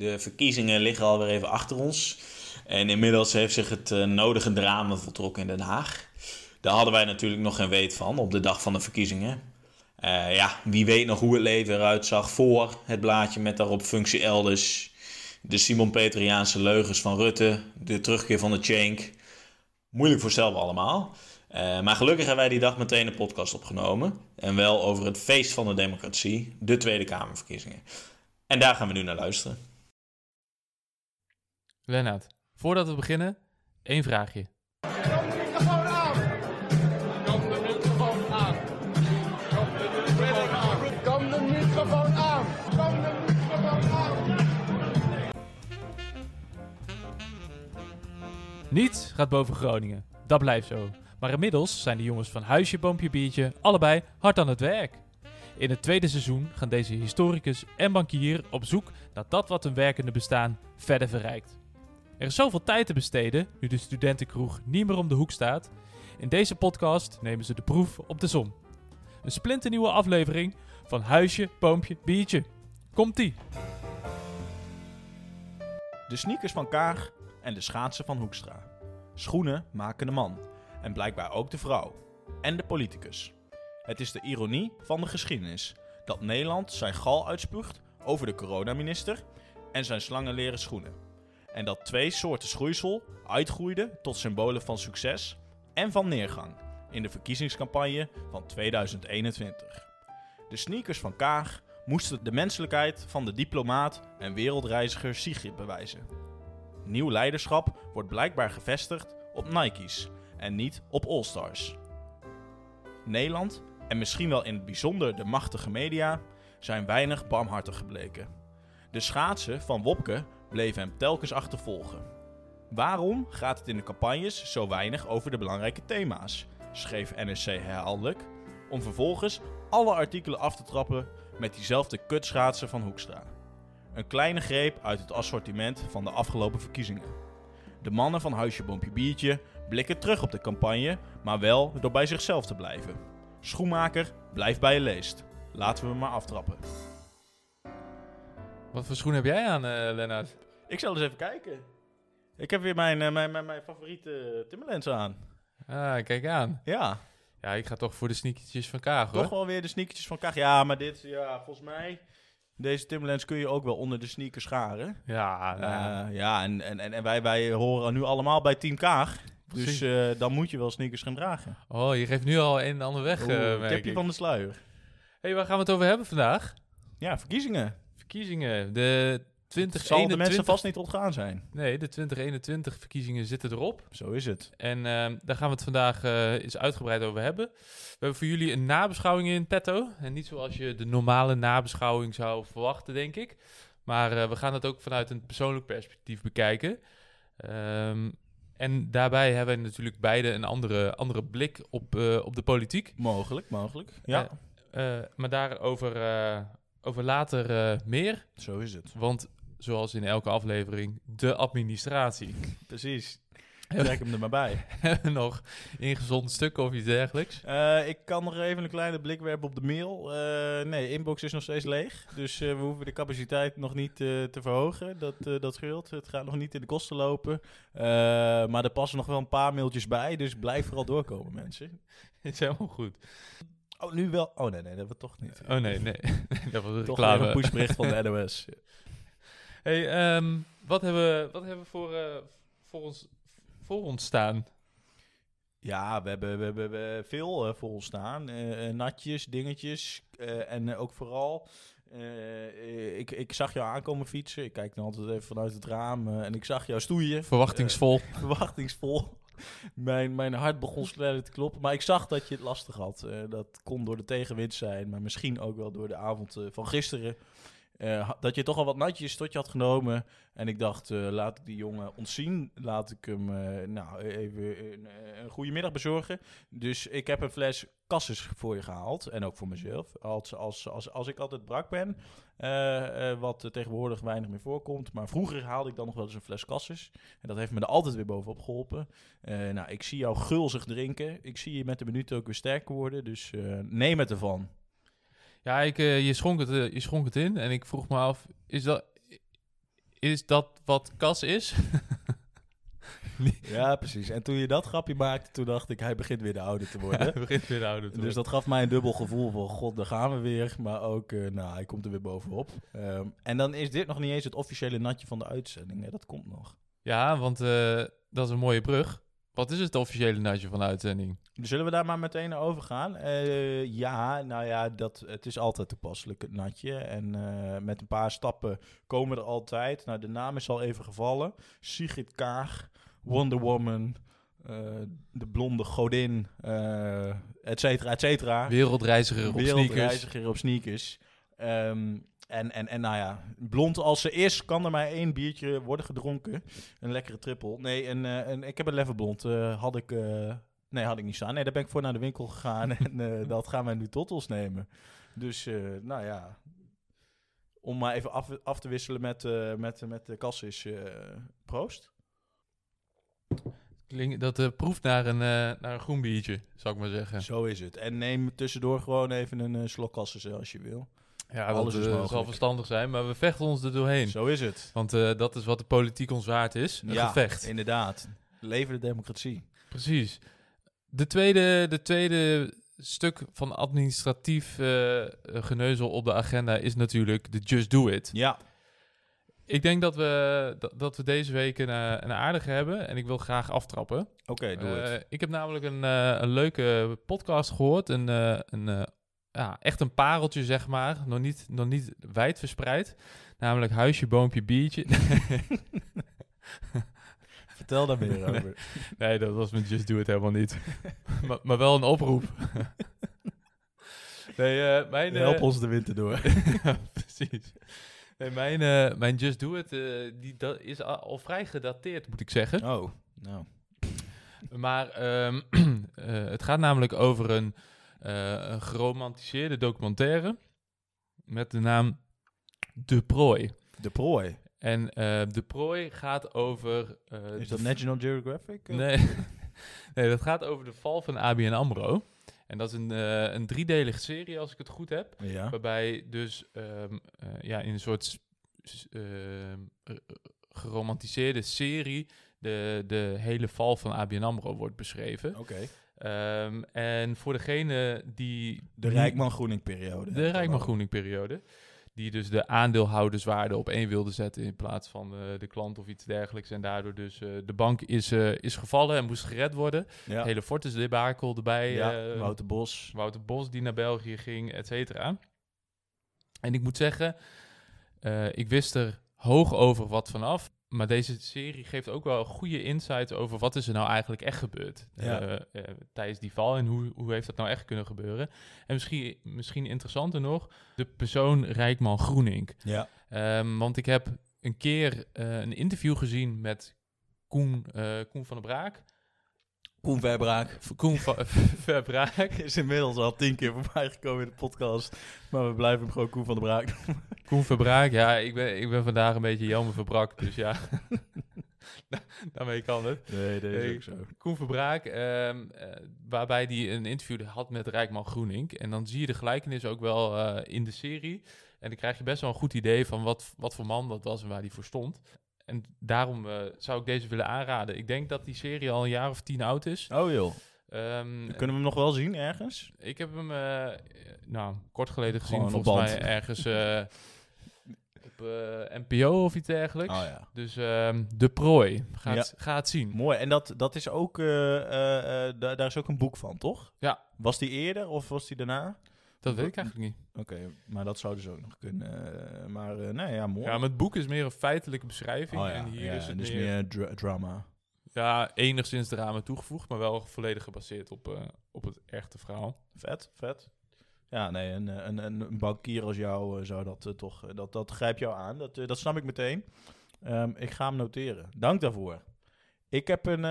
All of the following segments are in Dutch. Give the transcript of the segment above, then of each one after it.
De verkiezingen liggen alweer even achter ons. En inmiddels heeft zich het uh, nodige drama voltrokken in Den Haag. Daar hadden wij natuurlijk nog geen weet van op de dag van de verkiezingen. Uh, ja, wie weet nog hoe het leven eruit zag voor het blaadje met daarop functie elders. De Simon Petriaanse leugens van Rutte, de terugkeer van de Chank. Moeilijk voorstelbaar allemaal. Uh, maar gelukkig hebben wij die dag meteen een podcast opgenomen. En wel over het feest van de democratie, de Tweede Kamerverkiezingen. En daar gaan we nu naar luisteren. Lennart, voordat we beginnen, één vraagje. Kan de microfoon aan? Kan de microfoon aan? Kan de microfoon aan? Kan de microfoon aan? Kan de microfoon aan? Niets gaat boven Groningen. Dat blijft zo. Maar inmiddels zijn de jongens van Huisje, Boompje, Biertje allebei hard aan het werk. In het tweede seizoen gaan deze historicus en bankier op zoek naar dat wat hun werkende bestaan verder verrijkt. Er is zoveel tijd te besteden nu de studentenkroeg niet meer om de hoek staat. In deze podcast nemen ze de proef op de som. Een splinternieuwe aflevering van Huisje, Boompje, Biertje. Komt-ie! De sneakers van Kaag en de schaatsen van Hoekstra. Schoenen maken de man. En blijkbaar ook de vrouw. En de politicus. Het is de ironie van de geschiedenis dat Nederland zijn gal uitspuugt over de coronaminister en zijn slangenleren schoenen. En dat twee soorten schoeisel uitgroeiden tot symbolen van succes en van neergang in de verkiezingscampagne van 2021. De sneakers van Kaag moesten de menselijkheid van de diplomaat en wereldreiziger Sigrid bewijzen. Nieuw leiderschap wordt blijkbaar gevestigd op Nike's en niet op All-Stars. Nederland, en misschien wel in het bijzonder de machtige media, zijn weinig barmhartig gebleken. De schaatsen van Wopke bleven hem telkens achtervolgen. Waarom gaat het in de campagnes zo weinig over de belangrijke thema's? schreef NRC herhaaldelijk, om vervolgens alle artikelen af te trappen met diezelfde kutschaatsen van Hoekstra. Een kleine greep uit het assortiment van de afgelopen verkiezingen. De mannen van Huisje Boompje Biertje blikken terug op de campagne, maar wel door bij zichzelf te blijven. Schoenmaker, blijf bij je leest. Laten we maar aftrappen. Wat voor schoen heb jij aan, eh Lennart? Ik zal eens even kijken. Ik heb weer mijn, eh, mijn, mijn, mijn favoriete Timberlands aan. Ah, kijk aan. Ja, Ja, ik ga toch voor de sneakertjes van Kaag, hoor. toch wel weer de sneakertjes van Kaag. Ja, maar dit, ja, volgens mij... Deze Timberlands kun je ook wel onder de sneakers scharen. Ja, nou, Eh, ja, en, en, en en wij, wij horen nu allemaal bij Team Kaag. Dus dan moet je wel sneakers gaan dragen. Oh, je geeft nu al een en ander weg, Oeh, eh tipje ik. van de sluier. hey, waar gaan we het over hebben vandaag? Ja, verkiezingen. Verkiezingen. De Het zal de 2021... mensen vast niet ontgaan zijn. Nee, de 2021 verkiezingen zitten erop. Zo is het. En ehm, daar gaan we het vandaag eh, eens uitgebreid over hebben. We hebben voor jullie een nabeschouwing in petto. En niet zoals je de normale nabeschouwing zou verwachten, denk ik. Maar eh, we gaan het ook vanuit een persoonlijk perspectief bekijken. Ehm, en daarbij hebben we natuurlijk beide een andere, andere blik op, eh, op de politiek. Mogelijk, mogelijk. Ja, maar daarover over later eh, meer. zo is het. Want zoals in elke aflevering, de administratie. Precies. Trek hem er maar bij. Nog ingezond stukken of iets dergelijks? Eh, ik kan nog even een kleine blik werpen op de mail. Eh, nee, inbox is nog steeds leeg. Dus we hoeven de capaciteit nog niet te verhogen. Dat, dat scheelt. Het gaat nog niet in de kosten lopen. Maar er passen nog wel een paar mailtjes bij. Dus blijf vooral doorkomen, mensen. is helemaal goed. Oh, nu wel. Oh nee, nee, dat hebben we toch niet. Oh nee, nee. dat was een Toch reclame. een pushbericht van de NOS. Hey, ehm, wat, hebben we, wat hebben we voor, eh, voor, ons, voor ons staan? Ja, we hebben, we hebben, we hebben veel eh, voor ons staan. Eh, natjes, dingetjes. en ook vooral... ik, ik zag jou aankomen fietsen. Ik kijk dan altijd even vanuit het raam. en ik zag jou stoeien. Verwachtingsvol. Verwachtingsvol. mijn, mijn hart begon sneller te kloppen. Maar ik zag dat je het lastig had. Eh, dat kon door de tegenwind zijn. Maar misschien ook wel door de avond eh, van gisteren. Eh, dat je toch al wat natjes tot je had genomen. En ik dacht, eh, laat ik die jongen ontzien. Laat ik hem eh, nou, even een, een goede middag bezorgen. Dus ik heb een fles kasses voor je gehaald. En ook voor mezelf. Als, als, als, als ik altijd brak ben. wat tegenwoordig weinig meer voorkomt. Maar vroeger haalde ik dan nog wel eens een fles kasses. En dat heeft me er altijd weer bovenop geholpen. Eh, nou, ik zie jou gulzig drinken. Ik zie je met de minuten ook weer sterker worden. Dus neem het ervan. Ja, ik, eh, je, schonk het, eh, je schonk het in en ik vroeg me af, is dat, is dat wat Cas is? Ja, precies. En toen je dat grapje maakte, toen dacht ik, hij begint weer de oude te worden. Hij begint weer de oude te Dus worden. dat gaf mij een dubbel gevoel van, god, daar gaan we weer. Maar ook, eh, nou, hij komt er weer bovenop. Ehm, en dan is dit nog niet eens het officiële natje van de uitzending. Hè? Dat komt nog. Ja, want dat is een mooie brug. Wat is het officiële natje van de uitzending? Zullen we daar maar meteen naar overgaan? Eh, ja, nou ja, dat, het is altijd toepasselijk, het natje. En eh, met een paar stappen komen er altijd. Nou, de naam is al even gevallen. Sigrid Kaag, Wonder Woman, eh, de blonde godin, et cetera, et cetera. Wereldreiziger op sneakers. Wereldreiziger op sneakers. Ehm, en, en, en nou ja, blond als ze is, kan er maar één biertje worden gedronken. Een lekkere triple. Nee, een, eh, een, ik heb een lever blond. eh, had ik... eh, Nee, had ik niet staan. Nee, daar ben ik voor naar de winkel gegaan en eh, dat gaan wij nu tot ons nemen. Dus, eh, nou ja, om maar even af, af te wisselen met, eh, met, met de kassis. eh proost. Klink- Dat eh, proeft naar een, eh, naar een groen biertje, zou ik maar zeggen. Zo is het. En neem tussendoor gewoon even een eh, slok kassis als je wil. Ja, Alles dat is eh, mogelijk. zal verstandig zijn, maar we vechten ons er doorheen. Zo is het. Want eh, dat is wat de politiek ons waard is. Een ja, gevecht. inderdaad. Leven de democratie. Precies. De tweede, de tweede stuk van administratief eh, geneuzel op de agenda is natuurlijk de Just Do It. Ja, Ik denk dat we, dat, dat we deze week een, eh, een aardige hebben en ik wil graag aftrappen. oké, doe Eh, het. ik heb namelijk een, eh, een leuke podcast gehoord. Een, eh, een, eh, ja, echt een pareltje, zeg maar. Nog niet, nog niet wijd verspreid. Namelijk Huisje, Boompje, Biertje. Vertel daar meer over. nee, dat was met Just Do It helemaal niet. maar, maar wel een oproep. nee, eh, mijn... eh, Help ons de winter door. ja, precies. Nee, mijn, eh, mijn Just Do It eh, die, dat is al, al vrij gedateerd, moet ik zeggen. Oh, nou. Maar ehm, eh, het gaat namelijk over een, eh, een geromantiseerde documentaire met de naam De Prooi. De prooi. En eh, De Prooi gaat over... eh, Is dat National Geographic? Nee. nee, dat gaat over de val van ABN AMRO. En dat is een, eh, een driedelige serie, als ik het goed heb. Ja. Waarbij dus ehm, eh, ja, in een soort ehm, geromantiseerde serie de, de hele val van ABN AMRO wordt beschreven. Oké. Ehm, en voor degene die... De nu- Rijkman Groening periode. De Rijkman Groening periode. Die dus de aandeelhouderswaarde op één wilde zetten in plaats van eh, de klant of iets dergelijks. En daardoor dus eh, de bank is, eh, is gevallen en moest gered worden. Ja. Hele Fortis debakel erbij. ja, Wouter Bos. Wouter Bos die naar België ging, et cetera. En ik moet zeggen, ik wist er hoog over wat vanaf. Maar deze serie geeft ook wel goede insights over wat is er nou eigenlijk echt gebeurd Ja. eh, eh, tijdens die val. En hoe, hoe heeft dat nou echt kunnen gebeuren. En misschien, misschien interessanter nog, de persoon Rijkman Groening. Ja. Ehm, want ik heb een keer eh, een interview gezien met Koen, Koen van der Braak. Koen Verbraak. Koen Verbraak. Is inmiddels al tien keer voorbij gekomen in de podcast. Maar we blijven hem gewoon Koen van de Braak. Koen Verbraak, ja, ik ben, ik ben vandaag een beetje Jelme Verbrak, dus ja. Da- Daarmee kan het. Nee, dat is Nee. ook zo. Koen Verbraak, ehm, eh, waarbij hij een interview had met Rijkman Groening. En dan zie je de gelijkenis ook wel eh, in de serie. En dan krijg je best wel een goed idee van wat, wat voor man dat was en waar hij voor stond. En daarom eh, zou ik deze willen aanraden. Ik denk dat die serie al een jaar of tien oud is. Oh joh. Ehm, Kunnen we hem nog wel zien ergens? ik heb hem, eh, nou, kort geleden gezien, Gewoon volgens mij ergens eh, op NPO of iets dergelijks. Oh ja. Dus ehm, De Prooi, ga, Ja. ga het zien. Mooi. En dat, dat is ook, da- daar is ook een boek van, toch? Ja. Was die eerder of was die daarna? Dat weet ik eigenlijk niet. Oké, maar dat zou dus ook nog kunnen. eh, maar eh, nee, ja, mooi. Ja, maar het boek is meer een feitelijke beschrijving. oh ja, en hier ja, is het dus meer, meer dra- drama. ja, enigszins drama toegevoegd, maar wel volledig gebaseerd op, eh, op het echte verhaal. Vet, vet. Ja, nee, een, een, een, een bankier als jou zou dat toch, dat, dat grijpt jou aan. Dat, dat snap ik meteen. Ehm, ik ga hem noteren. Dank daarvoor. Ik heb, een,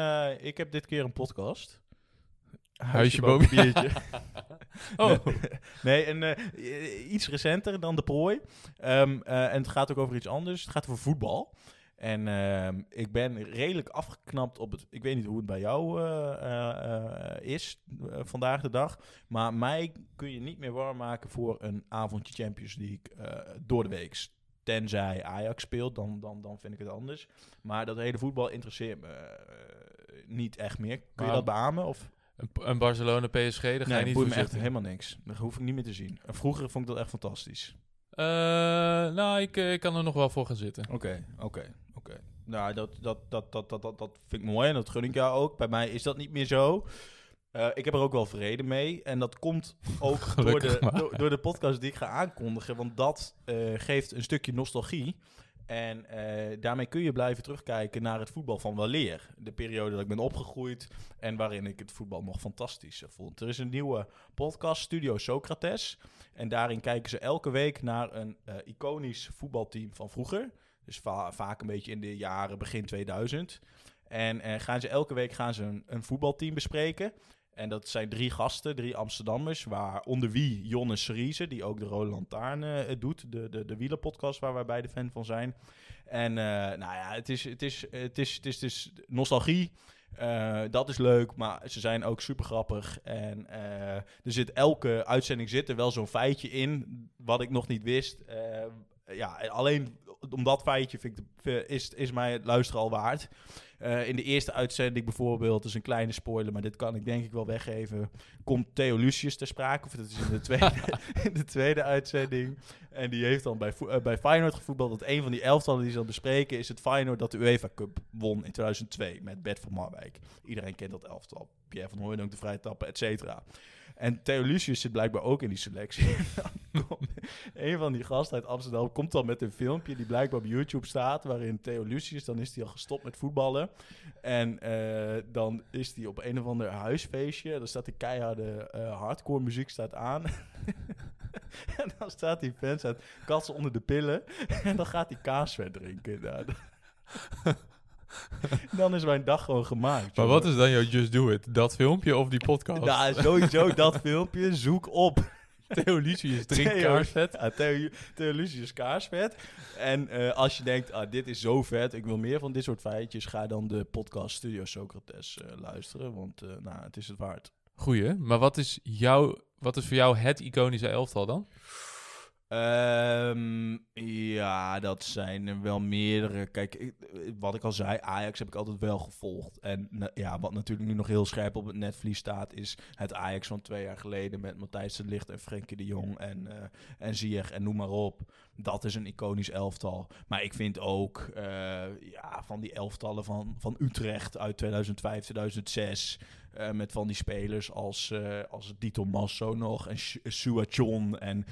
ik heb dit keer een podcast. Huisje, boven biertje. Oh, Nee, een, eh, iets recenter dan de prooi. Ehm, eh, en het gaat ook over iets anders. Het gaat over voetbal. En ehm, ik ben redelijk afgeknapt op het... Ik weet niet hoe het bij jou eh, is vandaag de dag. Maar mij kun je niet meer warm maken voor een avondje Champions League door de week tenzij Ajax speelt, dan, dan, dan vind ik het anders. Maar dat hele voetbal interesseert me niet echt meer. Kun je dat beamen? Of? Een, een Barcelona PSG, daar ga Nee, je niet boeit voor me echt helemaal niks. Dat hoef ik niet meer te zien. En Vroeger vond ik dat echt fantastisch. Eh, nou, ik, eh, ik kan er nog wel voor gaan zitten. Oké, oké, oké. Nou, dat, dat, dat, dat, dat, dat, dat vind ik mooi en dat gun ik jou ook. Bij mij is dat niet meer zo. Eh, ik heb er ook wel vrede mee. En dat komt ook door de, door, door de podcast die ik ga aankondigen. Want dat geeft een stukje nostalgie. En eh, daarmee kun je blijven terugkijken naar het voetbal van weleer. De periode dat ik ben opgegroeid en waarin ik het voetbal nog fantastisch eh, vond. Er is een nieuwe podcast, Studio Socrates. En daarin kijken ze elke week naar een eh, iconisch voetbalteam van vroeger. Dus va- vaak een beetje in de jaren begin 2000. En gaan ze elke week gaan ze een voetbalteam bespreken. En dat zijn drie gasten, drie Amsterdammers, waaronder wie Jonne Seriese, die ook de Rode Lantaarn eh, doet, de, de, de wielerpodcast waar wij beide fan van zijn. En eh, nou ja, het is, het is, het is, het is, het is nostalgie. Eh, dat is leuk, maar ze zijn ook super grappig. En er zit elke uitzending zit er wel zo'n feitje in, wat ik nog niet wist. Ja, alleen om dat feitje vind ik is, is mij het luisteren al waard. Eh, in de eerste uitzending bijvoorbeeld, is een kleine spoiler, maar dit kan ik denk ik wel weggeven. Komt Theo Lucius ter sprake, of dat is in de tweede, in de tweede uitzending. En die heeft dan bij, eh, bij Feyenoord gevoetbald. Dat een van die elftallen die ze dan bespreken is het Feyenoord dat de UEFA Cup won in 2002 met Bert van Marwijk. Iedereen kent dat elftal. Pierre van Hooijdonk, de vrije tappen, et cetera. En Theo Lucius zit blijkbaar ook in die selectie. Een van die gasten uit Amsterdam komt dan met een filmpje die blijkbaar op YouTube staat, waarin Theo Lucius, dan is hij al gestopt met voetballen. En eh, dan is hij op een of ander huisfeestje, dan staat die keiharde eh, hardcore muziek staat aan. en dan staat die fans uit katsen onder de pillen en dan gaat hij kaasvet drinken. dan is mijn dag gewoon gemaakt. Maar wat is dan jouw Just Do It? Dat filmpje of die podcast? Nou, sowieso dat filmpje. Zoek op. Theo Lucius drinkt Theo- kaarsvet. Ja, Theo, Theo Lucius kaarsvet. En eh, als je denkt, ah, dit is zo vet, ik wil meer van dit soort feitjes, ga dan de podcast Studio Socrates eh, luisteren, want eh, nou, het is het waard. Goeie, maar wat is, jouw, wat is voor jou het iconische elftal dan? Ehm, ja, dat zijn er wel meerdere. Kijk, wat ik al zei, Ajax heb ik altijd wel gevolgd. En ja, wat natuurlijk nu nog heel scherp op het netvlies staat, is het Ajax van twee jaar geleden met Matthijs de Ligt en Frenkie de Jong en, eh en Ziyech en noem maar op. Dat is een iconisch elftal. Maar ik vind ook eh, ja, van die elftallen van, van Utrecht uit 2005, 2006. eh, met van die spelers als, eh als Dito Masso nog en Suachon en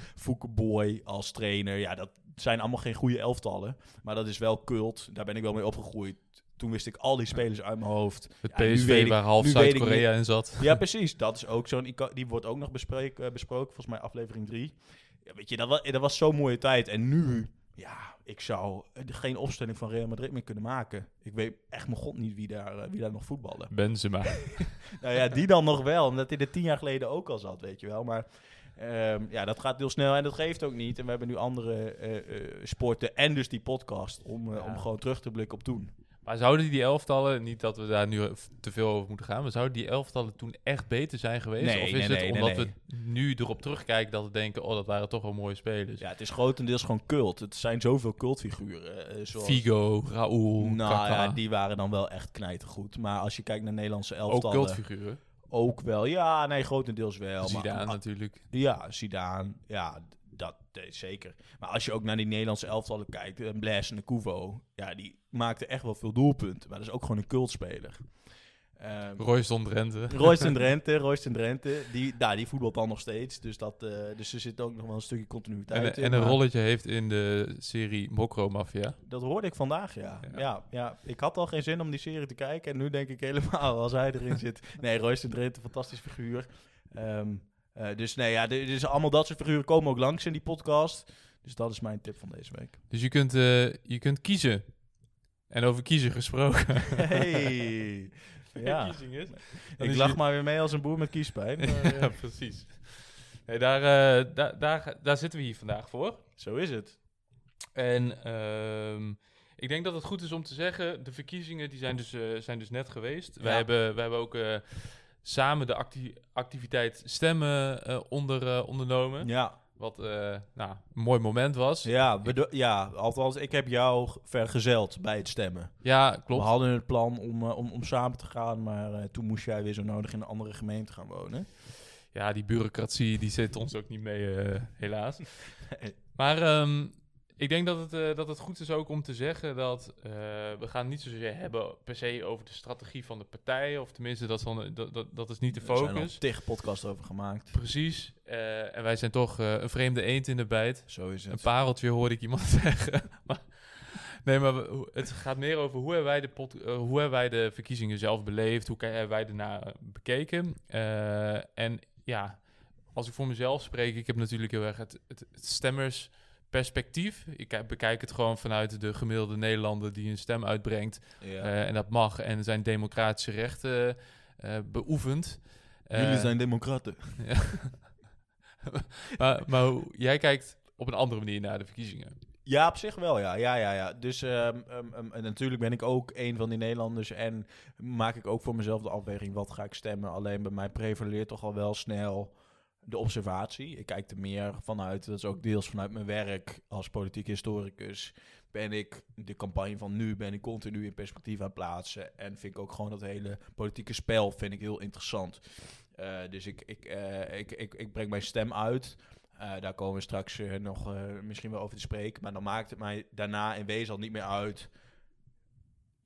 Boy als trainer. Ja, dat zijn allemaal geen goede elftallen. Maar dat is wel cult. Daar ben ik wel mee opgegroeid. Toen wist ik al die spelers uit mijn hoofd. Het Ja, PSV ik- waar half Zuid-Korea in zat. Ja, precies. Dat is ook zo'n... Die wordt ook nog bespreek, besproken. Volgens mij aflevering 3. Ja, weet je, dat was, dat was zo'n mooie tijd. En nu... Ja, ik zou eh, geen opstelling van Real Madrid meer kunnen maken. Ik weet echt mijn god niet wie daar, eh, wie daar nog voetballen. Benzema. Nou ja, die dan nog wel, omdat hij er tien jaar geleden ook al zat, weet je wel. Maar ehm, ja, dat gaat heel snel en dat geeft ook niet. En we hebben nu andere eh, eh, sporten en dus die podcast om, Ja. om gewoon terug te blikken op toen. Maar zouden die elftallen, niet dat we daar nu te veel over moeten gaan, maar zouden die elftallen toen echt beter zijn geweest? Nee, of is nee, het nee, omdat we nu erop terugkijken dat we denken, oh dat waren toch wel mooie spelers? Ja, het is grotendeels gewoon cult. Het zijn zoveel cultfiguren. eh, zoals... Figo, Raúl, Nou Kaka. ja, die waren dan wel echt knijtergoed. Maar als je kijkt naar Nederlandse ook elftallen... cultfiguren. ook wel. Ja, nee, grotendeels wel. Zidane maar, natuurlijk. Ja, Zidane. Ja, eh, zeker. Maar als je ook naar die Nederlandse elftallen kijkt, en Blaise en de Kuvo, ja, die maakte echt wel veel doelpunten. Maar dat is ook gewoon een cultspeler. Ehm Royston Drenthe. Royston Drenthe, Royston Drenthe, die, nou, die voetbalt dan nog steeds. Dus, dat, eh, dus er zit ook nog wel een stukje continuïteit En, in. en een maar rolletje heeft in de serie Mokro Mafia. Dat hoorde ik vandaag, ja. Ja. ja. Ja, Ik had al geen zin om die serie te kijken. En nu denk ik helemaal, als hij erin zit. Nee, Royston Drenthe, fantastisch figuur. Ehm, eh, dus nee, ja, dus allemaal dat soort figuren komen ook langs in die podcast. Dus dat is mijn tip van deze week. Dus je kunt, eh, je kunt kiezen. En over kiezen gesproken. Hey! ja. Is. Ik is lach je- maar weer mee als een boer met kiespijn. Maar, eh, ja, precies. Nee, daar, daar, daar, daar zitten we hier vandaag voor. zo is het. En ehm, ik denk dat het goed is om te zeggen, de verkiezingen die zijn dus, zijn dus net geweest. Wij, Ja. hebben, wij hebben ook samen de acti- activiteit stemmen eh, onder, eh, ondernomen. Ja, Wat eh, nou, een mooi moment was. Ja, Ja, ja, althans, ik heb jou vergezeld bij het stemmen. klopt. We hadden het plan om, om, om samen te gaan, maar toen moest jij weer zo nodig in een andere gemeente gaan wonen. Ja, die bureaucratie die zit ons ook niet mee, helaas. Maar ehm, ik denk dat het, eh, dat het goed is ook om te zeggen dat eh, we gaan niet zozeer hebben per se over de strategie van de partij. Of tenminste, dat is, dan, dat, dat, dat is niet de Er zijn al focus. tig podcasts over gemaakt. Precies. Eh, en wij zijn toch een vreemde eend in de bijt. Zo is Een het. pareltje hoorde ik iemand zeggen. Maar- nee, maar we- het gaat meer over hoe hebben wij de, pod, hoe hebben wij de verkiezingen zelf beleefd? Hoe hebben wij ernaar bekeken? En ja, als ik voor mezelf spreek, ik heb natuurlijk heel erg het, het, het stemmersperspectief. Ik kijk- bekijk het gewoon vanuit de gemiddelde Nederlander die een stem uitbrengt. Ja. eh, en dat mag en zijn democratische rechten eh beoefent. Jullie zijn democraten. maar, maar hoe- jij kijkt op een andere manier naar de verkiezingen. Ja, op zich wel, ja. ja, ja, ja. Dus ehm, ehm, ehm, en natuurlijk ben ik ook een van die Nederlanders en maak ik ook voor mezelf de afweging wat ga ik stemmen. Alleen bij mij prevaleert toch al wel snel de observatie. Ik kijk er meer vanuit, dat is ook deels vanuit mijn werk als politiek historicus, ben ik de campagne van nu, ben ik continu in perspectief aan het plaatsen. En vind ik ook gewoon dat hele politieke spel vind ik heel interessant. Eh, dus ik, ik, eh, ik, ik, ik breng mijn stem uit. Eh, daar komen we straks nog misschien wel over te spreken. Maar dan maakt het mij daarna in wezen al niet meer uit.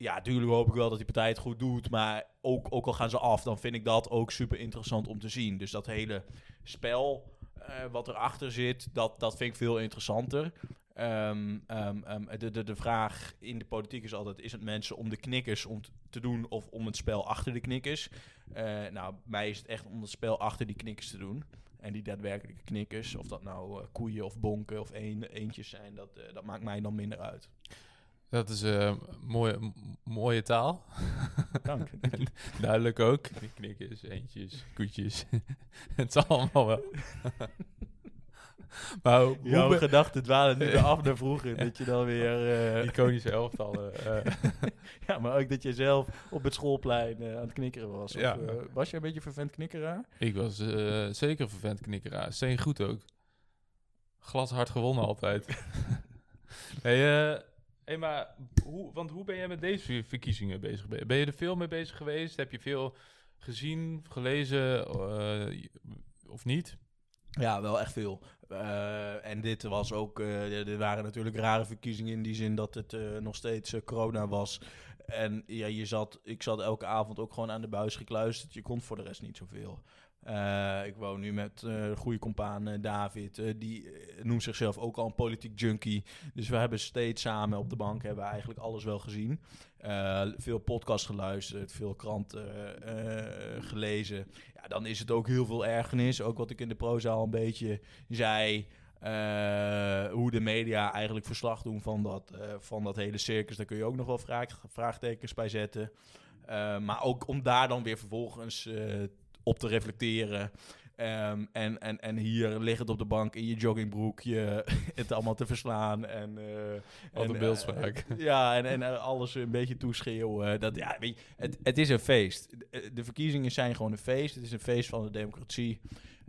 Ja, natuurlijk hoop ik wel dat die partij het goed doet. Maar ook, ook al gaan ze af, dan vind ik dat ook super interessant om te zien. Dus dat hele spel eh, wat erachter zit, dat, dat vind ik veel interessanter. Ehm, ehm, ehm, de, de, de vraag in de politiek is altijd: is het mensen om de knikkers om te doen of om het spel achter de knikkers? Eh, nou, mij is het echt om het spel achter die knikkers te doen. En die daadwerkelijke knikkers, of dat nou eh, koeien of bonken of een, eentjes zijn, dat, dat maakt mij dan minder uit. Dat is eh mooie, mooie taal. Dank. Duidelijk ook. Knikkers, eentjes, koetjes. het is allemaal wel. maar hoe Jouw be- gedachten dwalen nu weer af naar vroeger. Dat je dan weer... eh, iconische elftallen. eh, ja, maar ook dat je zelf op het schoolplein aan het knikkeren was. Of, Ja. was je een beetje vervent knikkeraar? ik was zeker een vervent knikkeraar. Steen goed ook. Glashard gewonnen altijd. hey, eh, hey, maar hoe, want hoe ben jij met deze verkiezingen bezig? Ben je er veel mee bezig geweest? Heb je veel gezien, gelezen eh, of niet? Ja, wel echt veel. Eh, en dit was ook, eh, er waren natuurlijk rare verkiezingen in die zin dat het nog steeds corona was. En ja, je zat, ik zat elke avond ook gewoon aan de buis gekluisterd. Je kon voor de rest niet zoveel. Eh, ik woon nu met eh, een goede compaan eh, David. eh, die eh, noemt zichzelf ook al een politiek junkie. Dus we hebben steeds samen op de bank hebben we eigenlijk alles wel gezien. Eh, veel podcast geluisterd, veel kranten eh, gelezen. Ja, dan is het ook heel veel ergernis. Ook wat ik in de prozaal een beetje zei. eh, hoe de media eigenlijk verslag doen van dat, eh, van dat hele circus. Daar kun je ook nog wel vraag, vraagtekens bij zetten. Eh, maar ook om daar dan weer vervolgens eh, op te reflecteren. Ehm, en, en, en hier liggend op de bank in je joggingbroek je het allemaal te verslaan. En, Wat en, een eh, beeldspraak. ja, en, en eh, alles een beetje toeschreeuwen. Dat, ja, weet je, het, het is een feest. De, de verkiezingen zijn gewoon een feest. Het is een feest van de democratie.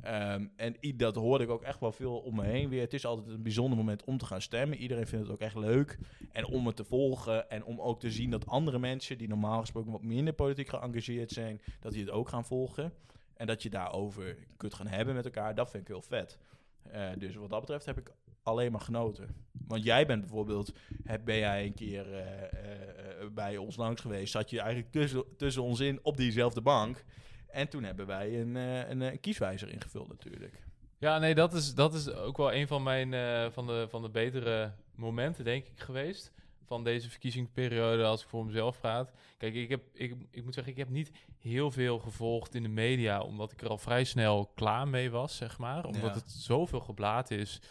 Ehm, en dat hoorde ik ook echt wel veel om me heen weer. Het is altijd een bijzonder moment om te gaan stemmen. Iedereen vindt het ook echt leuk. En om het te volgen en om ook te zien dat andere mensen... die normaal gesproken wat minder politiek geëngageerd zijn... dat die het ook gaan volgen. En dat je daarover kunt gaan hebben met elkaar. Dat vind ik heel vet. Eh, dus wat dat betreft heb ik alleen maar genoten. Want jij bent bijvoorbeeld, heb, ben jij een keer eh, eh, bij ons langs geweest, zat je eigenlijk tussen, tussen ons in op diezelfde bank. En toen hebben wij een, eh, een, eh, kieswijzer ingevuld natuurlijk. Ja, nee, dat is, dat is ook wel een van mijn eh, van, de, van de betere momenten, denk ik, geweest. Van deze verkiezingsperiode, als ik voor mezelf praat. Kijk, ik, heb, ik, ik moet zeggen, ik heb niet heel veel gevolgd in de media, omdat ik er al vrij snel klaar mee was, zeg maar. Omdat Ja. het zoveel geblaat is,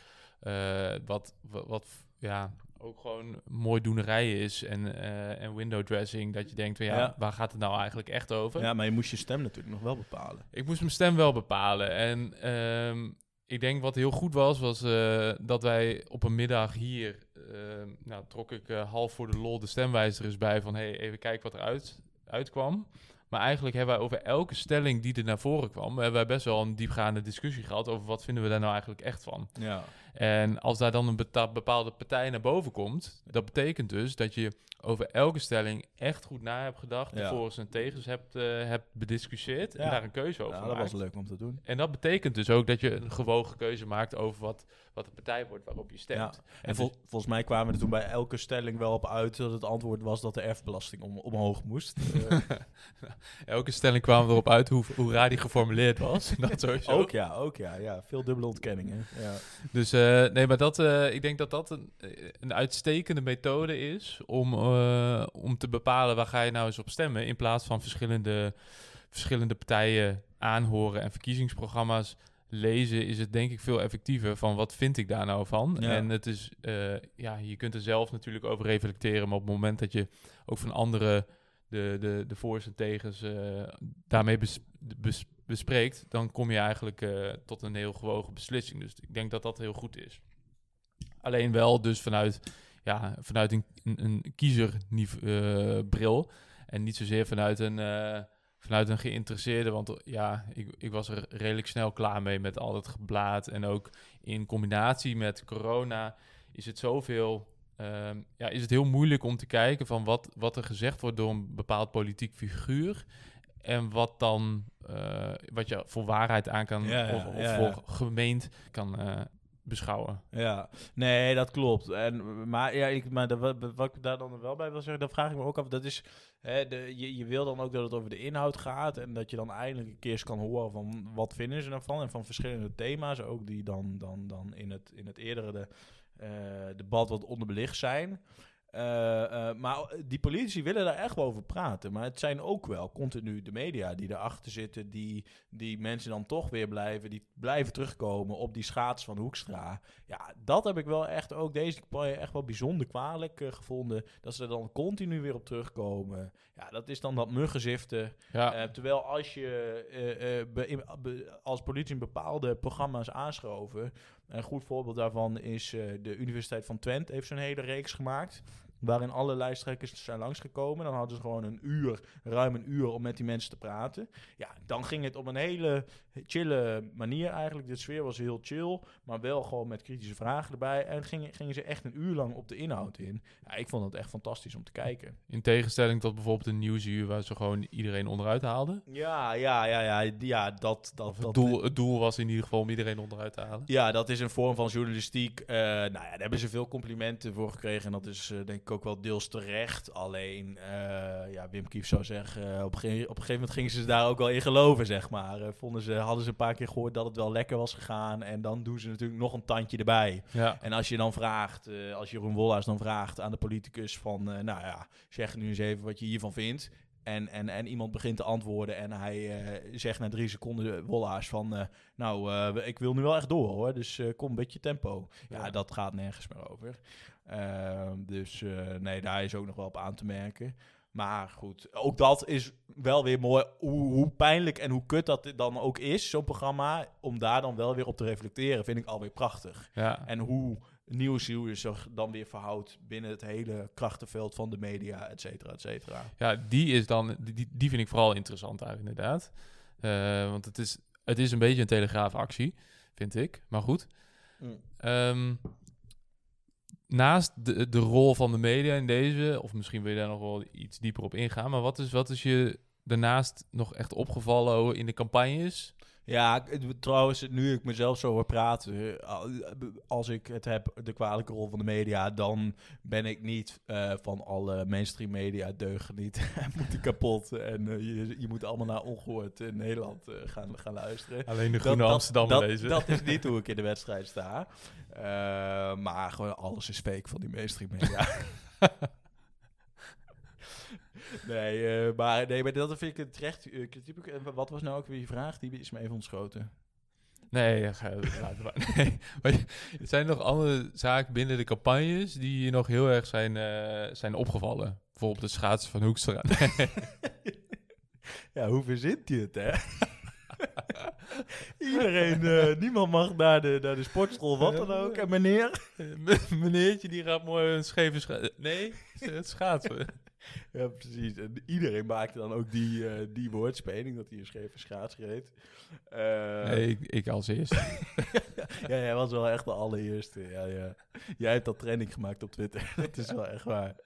wat, wat, wat, ja, ook gewoon mooi doenerijen is en, eh, en window dressing, dat je denkt van ja, Ja. waar gaat het nou eigenlijk echt over? Ja, maar je moest je stem natuurlijk nog wel bepalen. Ik moest mijn stem wel bepalen. En ehm, ik denk wat heel goed was, was eh, dat wij op een middag hier... ehm, nou, trok ik eh, half voor de lol de stemwijzer eens bij van... hey, even kijken wat eruit uitkwam. Maar eigenlijk hebben wij over elke stelling die er naar voren kwam, hebben wij best wel een diepgaande discussie gehad over wat vinden we daar nou eigenlijk echt van. Ja. En als daar dan een bepaalde partij naar boven komt, dat betekent dus dat je over elke stelling echt goed na hebt gedacht, de Ja. voor's en tegens hebt, eh, hebt bediscussieerd en Ja. daar een keuze over ja, dat maakt. was leuk om te doen. En dat betekent dus ook dat je een gewogen keuze maakt over wat, wat de partij wordt waarop je stemt. Ja. En dus- vol- volgens mij kwamen we er toen bij elke stelling wel op uit dat het antwoord was dat de erfbelasting om, omhoog moest. Eh, elke stelling kwam erop uit hoe, hoe raar die geformuleerd was. dat sowieso. ook ja, ook ja, ja. Veel dubbele ontkenningen. Ja. Dus eh, nee, maar dat, eh, ik denk dat dat een, eh, een uitstekende methode is om, om te bepalen waar ga je nou eens op stemmen. In plaats van verschillende, verschillende partijen aanhoren en verkiezingsprogramma's lezen, is het denk ik veel effectiever van wat vind ik daar nou van. Ja. En het is, ja, je kunt er zelf natuurlijk over reflecteren, maar op het moment dat je ook van anderen de, de, de voor's en tegens daarmee bes- bes- bespreekt, dan kom je eigenlijk eh, tot een heel gewogen beslissing. Dus ik denk dat dat heel goed is. Alleen wel dus vanuit, ja, vanuit een, een, een kiezerbril en niet zozeer vanuit een, eh, vanuit een geïnteresseerde. Want ja, ik, ik was er redelijk snel klaar mee met al het geblaad. En ook in combinatie met corona is het zoveel... ehm, ja, is het heel moeilijk om te kijken van wat, wat er gezegd wordt door een bepaald politiek figuur. En wat dan, eh, wat je voor waarheid aan kan, Ja, ja, of, of ja, voor gemeend kan eh, beschouwen. Ja, nee, dat klopt. En, maar ja, ik, maar de, wat, wat ik daar dan wel bij wil zeggen, dan vraag ik me ook af. Dat is, hè, de, je, je wil dan ook dat het over de inhoud gaat. En dat je dan eindelijk een keer eens kan horen van wat vinden ze ervan. En van verschillende thema's, ook die dan, dan, dan in, het, in het eerdere de, eh, debat wat onderbelicht zijn. Eh, eh, maar die politici willen daar echt wel over praten. Maar het zijn ook wel continu de media die erachter zitten, die, die mensen dan toch weer blijven, die blijven terugkomen op die schaats van Hoekstra. Ja, dat heb ik wel echt ook deze campagne echt wel bijzonder kwalijk eh, gevonden. Dat ze er dan continu weer op terugkomen. Ja, dat is dan dat muggenziften. Ja, Eh, terwijl als je eh, eh, be- in- be- als politie bepaalde programma's aanschoven. Een goed voorbeeld daarvan is eh, de Universiteit van Twente heeft zo'n hele reeks gemaakt. Waarin alle lijsttrekkers zijn langsgekomen. Dan hadden ze gewoon een uur, ruim een uur, om met die mensen te praten. Ja, dan ging het op een hele chille manier eigenlijk. De sfeer was heel chill, maar wel gewoon met kritische vragen erbij. En gingen, gingen ze echt een uur lang op de inhoud in. Ja, ik vond het echt fantastisch om te kijken. in tegenstelling tot bijvoorbeeld een nieuwsuur waar ze gewoon iedereen onderuit haalden. Ja, ja, ja, ja, ja dat, dat, het, dat, doel, het doel was in ieder geval om iedereen onderuit te halen. Ja, dat is een vorm van journalistiek. Eh, nou ja, daar hebben ze veel complimenten voor gekregen. En dat is eh, denk ik ook wel deels terecht. Alleen, eh, ja, Wim Kief zou zeggen, eh, op, ge- op een gegeven moment gingen ze daar ook wel in geloven, zeg maar. Eh, vonden ze, hadden ze een paar keer gehoord dat het wel lekker was gegaan. En dan doen ze natuurlijk nog een tandje erbij. Ja, En als je dan vraagt, eh, als Jeroen Wollaars dan vraagt aan de politicus van, nou ja, zeg nu eens even wat je hiervan vindt. En, en, en iemand begint te antwoorden en hij zegt na drie seconden Wollaars van, nou, ik wil nu wel echt door hoor, dus kom een beetje tempo. Ja, Ja. dat gaat nergens meer over. Ehm, dus eh, nee, daar is ook nog wel op aan te merken. Maar goed, ook dat is wel weer mooi. Hoe, hoe pijnlijk en hoe kut dat dan ook is, zo'n programma. Om daar dan wel weer op te reflecteren, vind ik alweer prachtig. ja. En hoe nieuwsnieuws zich dan weer verhoudt binnen het hele krachtenveld van de media, et cetera, et cetera. ja die, is dan, die, die vind ik vooral interessant daar inderdaad. Eh, want het is, het is een beetje een telegraafactie, vind ik. Maar goed. Ehm, naast de, de rol van de media in deze, of misschien wil je daar nog wel iets dieper op ingaan, maar wat is, wat is je daarnaast nog echt opgevallen in de campagnes? Ja, trouwens, nu ik mezelf zo hoor praten, als ik het heb, de kwalijke rol van de media, dan ben ik niet eh, van alle mainstream media deugen niet en moeten kapot. En eh, je, je moet allemaal naar ongehoord in Nederland eh, gaan, gaan luisteren. Alleen de Groene Amsterdam dat, lezen. Dat is niet hoe ik in de wedstrijd sta. Maar gewoon alles is fake van die mainstream media. nee, eh, maar, nee, maar dat vind ik het terecht eh, kritiek. Wat was nou ook weer je vraag? Die is me even ontschoten. Nee, laten maar. Nee. Maar je- er zijn nog andere zaken binnen de campagnes die je nog heel erg zijn, eh, zijn opgevallen. Bijvoorbeeld het schaatsen van Hoekstra. Ja, hoe verzint hij het, hè? Iedereen, niemand mag naar de, naar de sportschool, wat dan ook. En meneer? Meneertje die gaat mooi een scheve scha- Nee, het schaatsen. Ja, precies. En iedereen maakte dan ook die, eh, die woordspeling, dat hij een scheve schaats reed. Eh, Nee, ik, ik als eerst. ja, jij was wel echt de allereerste. Ja, ja. Jij hebt dat trending gemaakt op Twitter. dat is wel echt waar.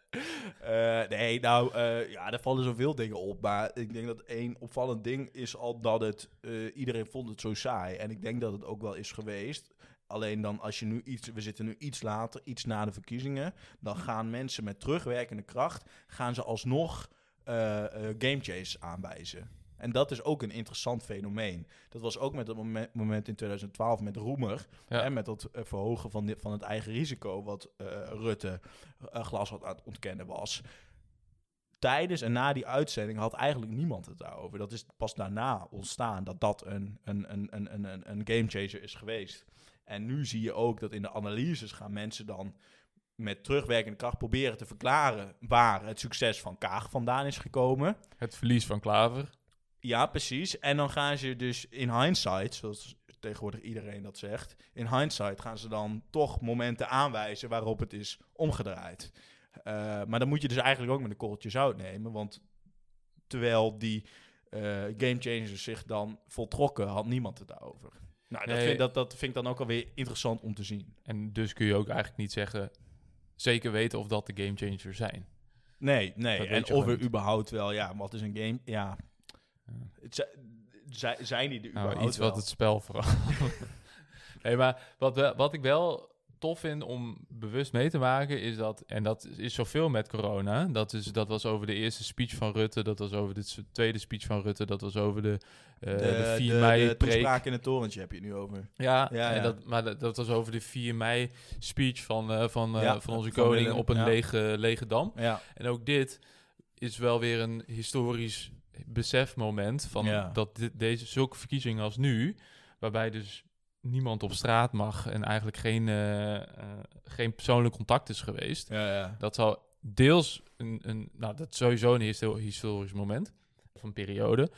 Eh, nee, nou, ja, er vallen zoveel dingen op. Maar ik denk dat één opvallend ding is al dat het... iedereen vond het zo saai. En ik denk dat het ook wel is geweest. Alleen dan als je nu iets... We zitten nu iets later, iets na de verkiezingen. Dan gaan mensen met terugwerkende kracht... gaan ze alsnog chase aanwijzen. En dat is ook een interessant fenomeen. Dat was ook met het moment, moment in 2012 met Roemer. Ja. Met dat eh, verhogen van, dit, van het eigen risico... wat Rutte glas had aan het ontkennen was. Tijdens en na die uitzending had eigenlijk niemand het daarover. Dat is pas daarna ontstaan dat dat een, een, een, een, een, een- een gamechanger is geweest. En nu zie je ook dat in de analyses gaan mensen dan met terugwerkende kracht proberen te verklaren waar het succes van Kaag vandaan is gekomen. Het verlies van Klaver. Ja, precies. En dan gaan ze dus in hindsight, zoals tegenwoordig iedereen dat zegt, in hindsight gaan ze dan toch momenten aanwijzen waarop het is omgedraaid. Eh, maar dan moet je dus eigenlijk ook met een korreltje zout nemen, want terwijl die eh game changers zich dan voltrokken, had niemand het daarover. Nou, dat, Nee. vind, dat, dat vind ik dan ook alweer interessant om te zien. En dus kun je ook eigenlijk niet zeggen... zeker weten of dat de gamechangers zijn. Nee, nee. Dat En of er überhaupt wel, ja, wat is een game? Ja, Ja. het zi- zi- zijn die er Nou, überhaupt iets wat wel? het spel vooral. nee, maar wat, wat ik wel tof vind om bewust mee te maken is dat, en dat is zoveel met corona. Dat, is, dat was over de eerste speech van Rutte, dat was over de tweede speech van Rutte, dat was over de, eh de, 4 de, mei de toespraak in het torentje heb je het nu over. Ja, Ja, en. Dat, maar dat, dat was over de 4 mei speech van, eh, van, eh, Ja, van onze van koning Willem, op een lege, lege dam. En ook dit is wel weer een historisch besefmoment van dat dit, deze zulke verkiezingen als nu, waarbij dus niemand op straat mag en eigenlijk geen, eh, eh, geen persoonlijk contact is geweest. ja, ja. Dat zal deels een, een nou dat is sowieso een histo- historisch moment van periode,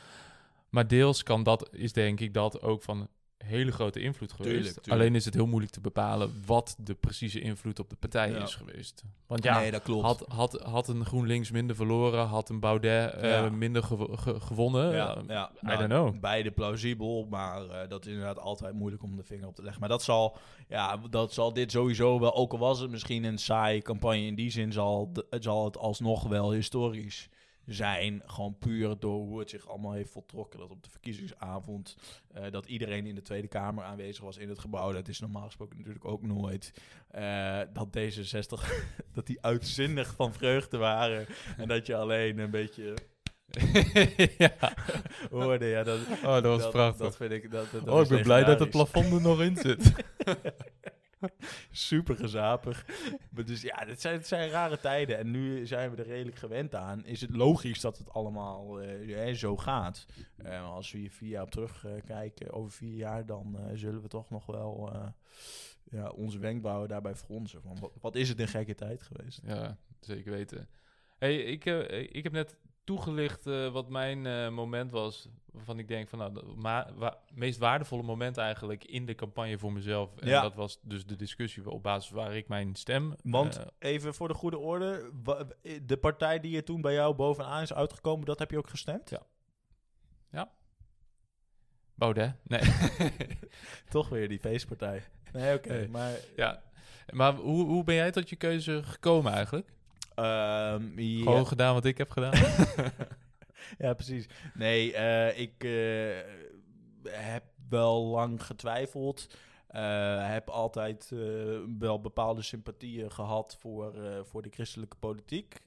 maar deels kan dat is denk ik dat ook van hele grote invloed geweest. Tuurlijk, tuurlijk. Alleen is het heel moeilijk te bepalen wat de precieze invloed op de partij Ja. is geweest. Want ja, nee, dat klopt. had, had, had een GroenLinks minder verloren, had een Baudet eh, minder gewo- ge- gewonnen. ja, Eh, ja. I don't know. Beide plausibel, maar eh, dat is inderdaad altijd moeilijk om de vinger op te leggen. Maar dat zal, ja, dat zal dit sowieso wel, ook al was het misschien een saaie campagne in die zin, zal, de- het zal het alsnog wel historisch zijn. Gewoon puur door hoe het zich allemaal heeft voltrokken. Dat op de verkiezingsavond, eh, dat iedereen in de Tweede Kamer aanwezig was in het gebouw. Dat is normaal gesproken natuurlijk ook nooit. Eh, dat D66, dat die uitzinnig van vreugde waren. en dat je alleen een beetje ja. hoorde. Ja, dat, Oh, dat was prachtig. Dat vind ik. Dat, dat, oh, ik ben blij dat het plafond er nog in zit. Super gezapig. maar dus ja, dit zijn, het zijn rare tijden. En nu zijn we er redelijk gewend aan. Is het logisch dat het allemaal eh, zo gaat? Eh, als we hier vier jaar op terug eh, kijken, over vier jaar, dan eh, zullen we toch nog wel ja, onze wenkbrauwen daarbij fronsen. Van, wat, is het een gekke tijd geweest? ja, zeker weten. Hey, ik, ik heb net toegelicht eh, wat mijn eh, moment was. Waarvan ik denk van nou, het ma- wa- meest waardevolle moment eigenlijk in de campagne voor mezelf. En Ja. dat was dus de discussie op basis waar ik mijn stem. Want eh, even voor de goede orde, wa- de partij die er toen bij jou bovenaan is uitgekomen, dat heb je ook gestemd? Ja. Baudet? Nee. Toch weer die feestpartij. Nee, oké. Nee. Maar ja. Maar hoe, hoe ben jij tot je keuze gekomen eigenlijk? Ehm, ja. Gewoon gedaan wat ik heb gedaan? ja, precies. Nee, eh, ik eh, heb wel lang getwijfeld. Eh, heb altijd wel bepaalde sympathieën gehad voor, voor de christelijke politiek,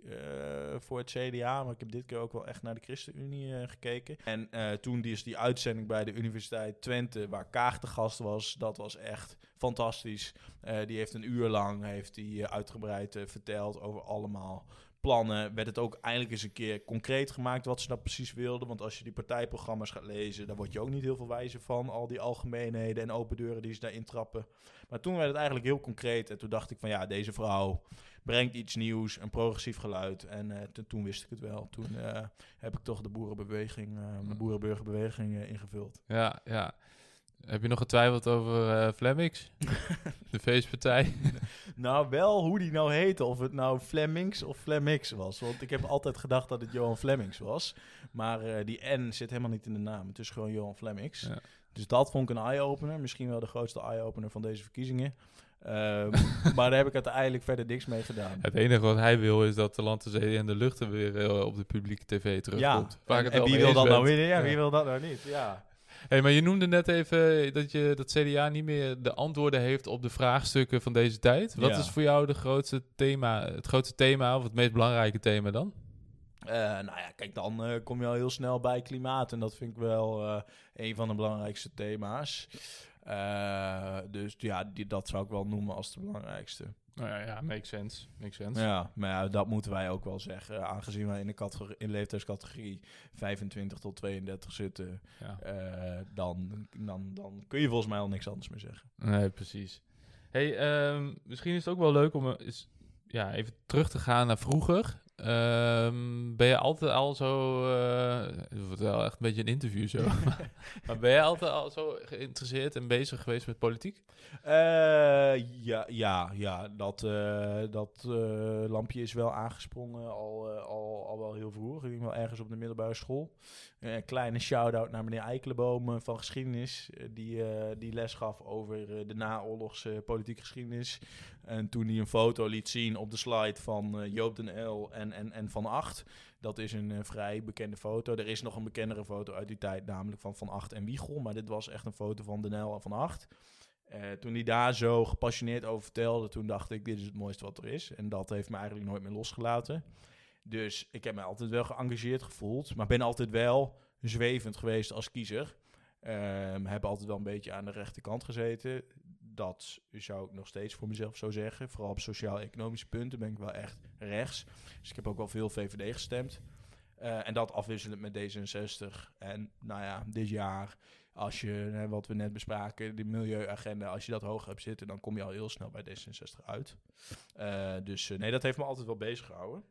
voor het CDA. Maar ik heb dit keer ook wel echt naar de ChristenUnie gekeken. En toen die is die uitzending bij de Universiteit Twente, waar Kaag de gast was, dat was echt fantastisch. Eh, die heeft een uur lang heeft die, eh, uitgebreid eh, verteld over allemaal plannen. Werd het ook eindelijk eens een keer concreet gemaakt wat ze nou precies wilden. Want als je die partijprogramma's gaat lezen, dan word je ook niet heel veel wijzer van. Al die algemeenheden en open deuren die ze daarin trappen. Maar toen werd het eigenlijk heel concreet. En toen dacht ik van ja, deze vrouw brengt iets nieuws, een progressief geluid. En toen- wist ik het wel. Toen heb ik toch de boerenbeweging, mijn boerenburgerbeweging ingevuld. Ja, ja. Heb je nog getwijfeld over Flemix? de feestpartij? Nou, wel hoe die nou heette. Of het nou Flemings of Flemmix was. Want ik heb altijd gedacht dat het Johan Flemings was. Maar eh, die N zit helemaal niet in de naam. Het is gewoon Johan Flemings. Ja. Dus dat vond ik een eye-opener. Misschien wel de grootste eye-opener van deze verkiezingen. Ehm, maar daar heb ik uiteindelijk verder niks mee gedaan. Het enige wat hij wil is dat de land, de zee en de luchten weer eh, op de publieke tv terugkomt. Ik en, en wie wil dat nou winnen? Ja, Ja. wie wil dat nou niet? Ja. Hey, maar je noemde net even dat je dat CDA niet meer de antwoorden heeft op de vraagstukken van deze tijd. Wat Ja. is voor jou de grootste thema, het grootste thema of het meest belangrijke thema dan? Eh, nou ja, kijk, dan eh, kom je al heel snel bij klimaat. En dat vind ik wel eh, een van de belangrijkste thema's. Dus ja, die, dat zou ik wel noemen als de belangrijkste. Nou ja, ja makes sense. Makes sense. Ja, maar ja, dat moeten wij ook wel zeggen. Aangezien wij in de, categorie, in de leeftijdscategorie 25 tot 32 zitten, Ja. eh, dan, dan, dan kun je volgens mij al niks anders meer zeggen. Nee, precies. Hey, ehm, misschien is het ook wel leuk om eh, eens, ja, even terug te gaan naar vroeger. Ehm, ben je altijd al zo... eh, het wordt wel echt een beetje een interview zo. maar ben je altijd al zo geïnteresseerd en bezig geweest met politiek? Eh, ja, ja, ja, dat, eh, dat lampje is wel aangesprongen al, al, al wel heel vroeg. Ik denk wel ergens op de middelbare school. Een kleine shout-out naar meneer Eikelenboom van geschiedenis. die, die les gaf over de naoorlogse politieke geschiedenis. En toen hij een foto liet zien op de slide van Joop den L en, en, en Van Acht. Dat is een eh, vrij bekende foto. Er is nog een bekendere foto uit die tijd, namelijk van Van Acht en Wiegel. Maar dit was echt een foto van den L en Van Acht. Eh, toen hij daar zo gepassioneerd over vertelde, toen dacht ik, dit is het mooiste wat er is. En dat heeft me eigenlijk nooit meer losgelaten. Dus ik heb me altijd wel geëngageerd gevoeld, maar ben altijd wel zwevend geweest als kiezer. Ehm heb altijd wel een beetje aan de rechterkant gezeten. Dat zou ik nog steeds voor mezelf zo zeggen. Vooral op sociaal-economische punten ben ik wel echt rechts. Dus ik heb ook wel veel VVD gestemd. Eh, en dat afwisselend met D66. En nou ja, dit jaar als je, hè, wat we net bespraken, de milieuagenda, als je dat hoog hebt zitten, dan kom je al heel snel bij D66 uit. Eh, dus eh, nee, dat heeft me altijd wel bezig gehouden.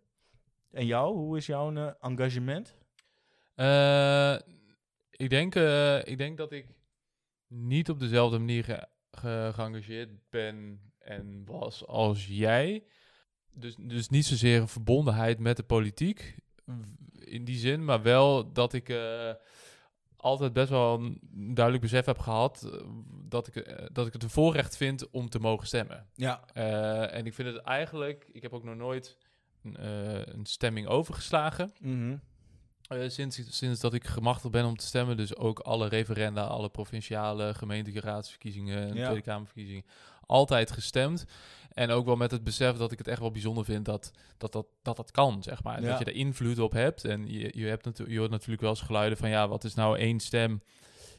En jou, hoe is jouw engagement? Ik, denk, ik denk dat ik niet op dezelfde manier ge- ge- geëngageerd ben en was als jij. Dus, dus niet zozeer een verbondenheid met de politiek in die zin, maar wel dat ik eh, altijd best wel een duidelijk besef heb gehad eh, dat ik, eh, dat ik het een voorrecht vind om te mogen stemmen. Ja. En ik vind het eigenlijk, ik heb ook nog nooit een, een stemming overgeslagen. Mhm. Eh, sinds, sinds dat ik gemachtigd ben om te stemmen, dus ook alle referenda, alle provinciale gemeenteraadsverkiezingen en Ja. Tweede Kamerverkiezingen, altijd gestemd. En ook wel met het besef dat ik het echt wel bijzonder vind dat dat, dat, dat, dat kan, zeg maar. Ja. Dat je er invloed op hebt. En je, je, hebt natu- je hoort natuurlijk wel eens geluiden van, ja, wat is nou één stem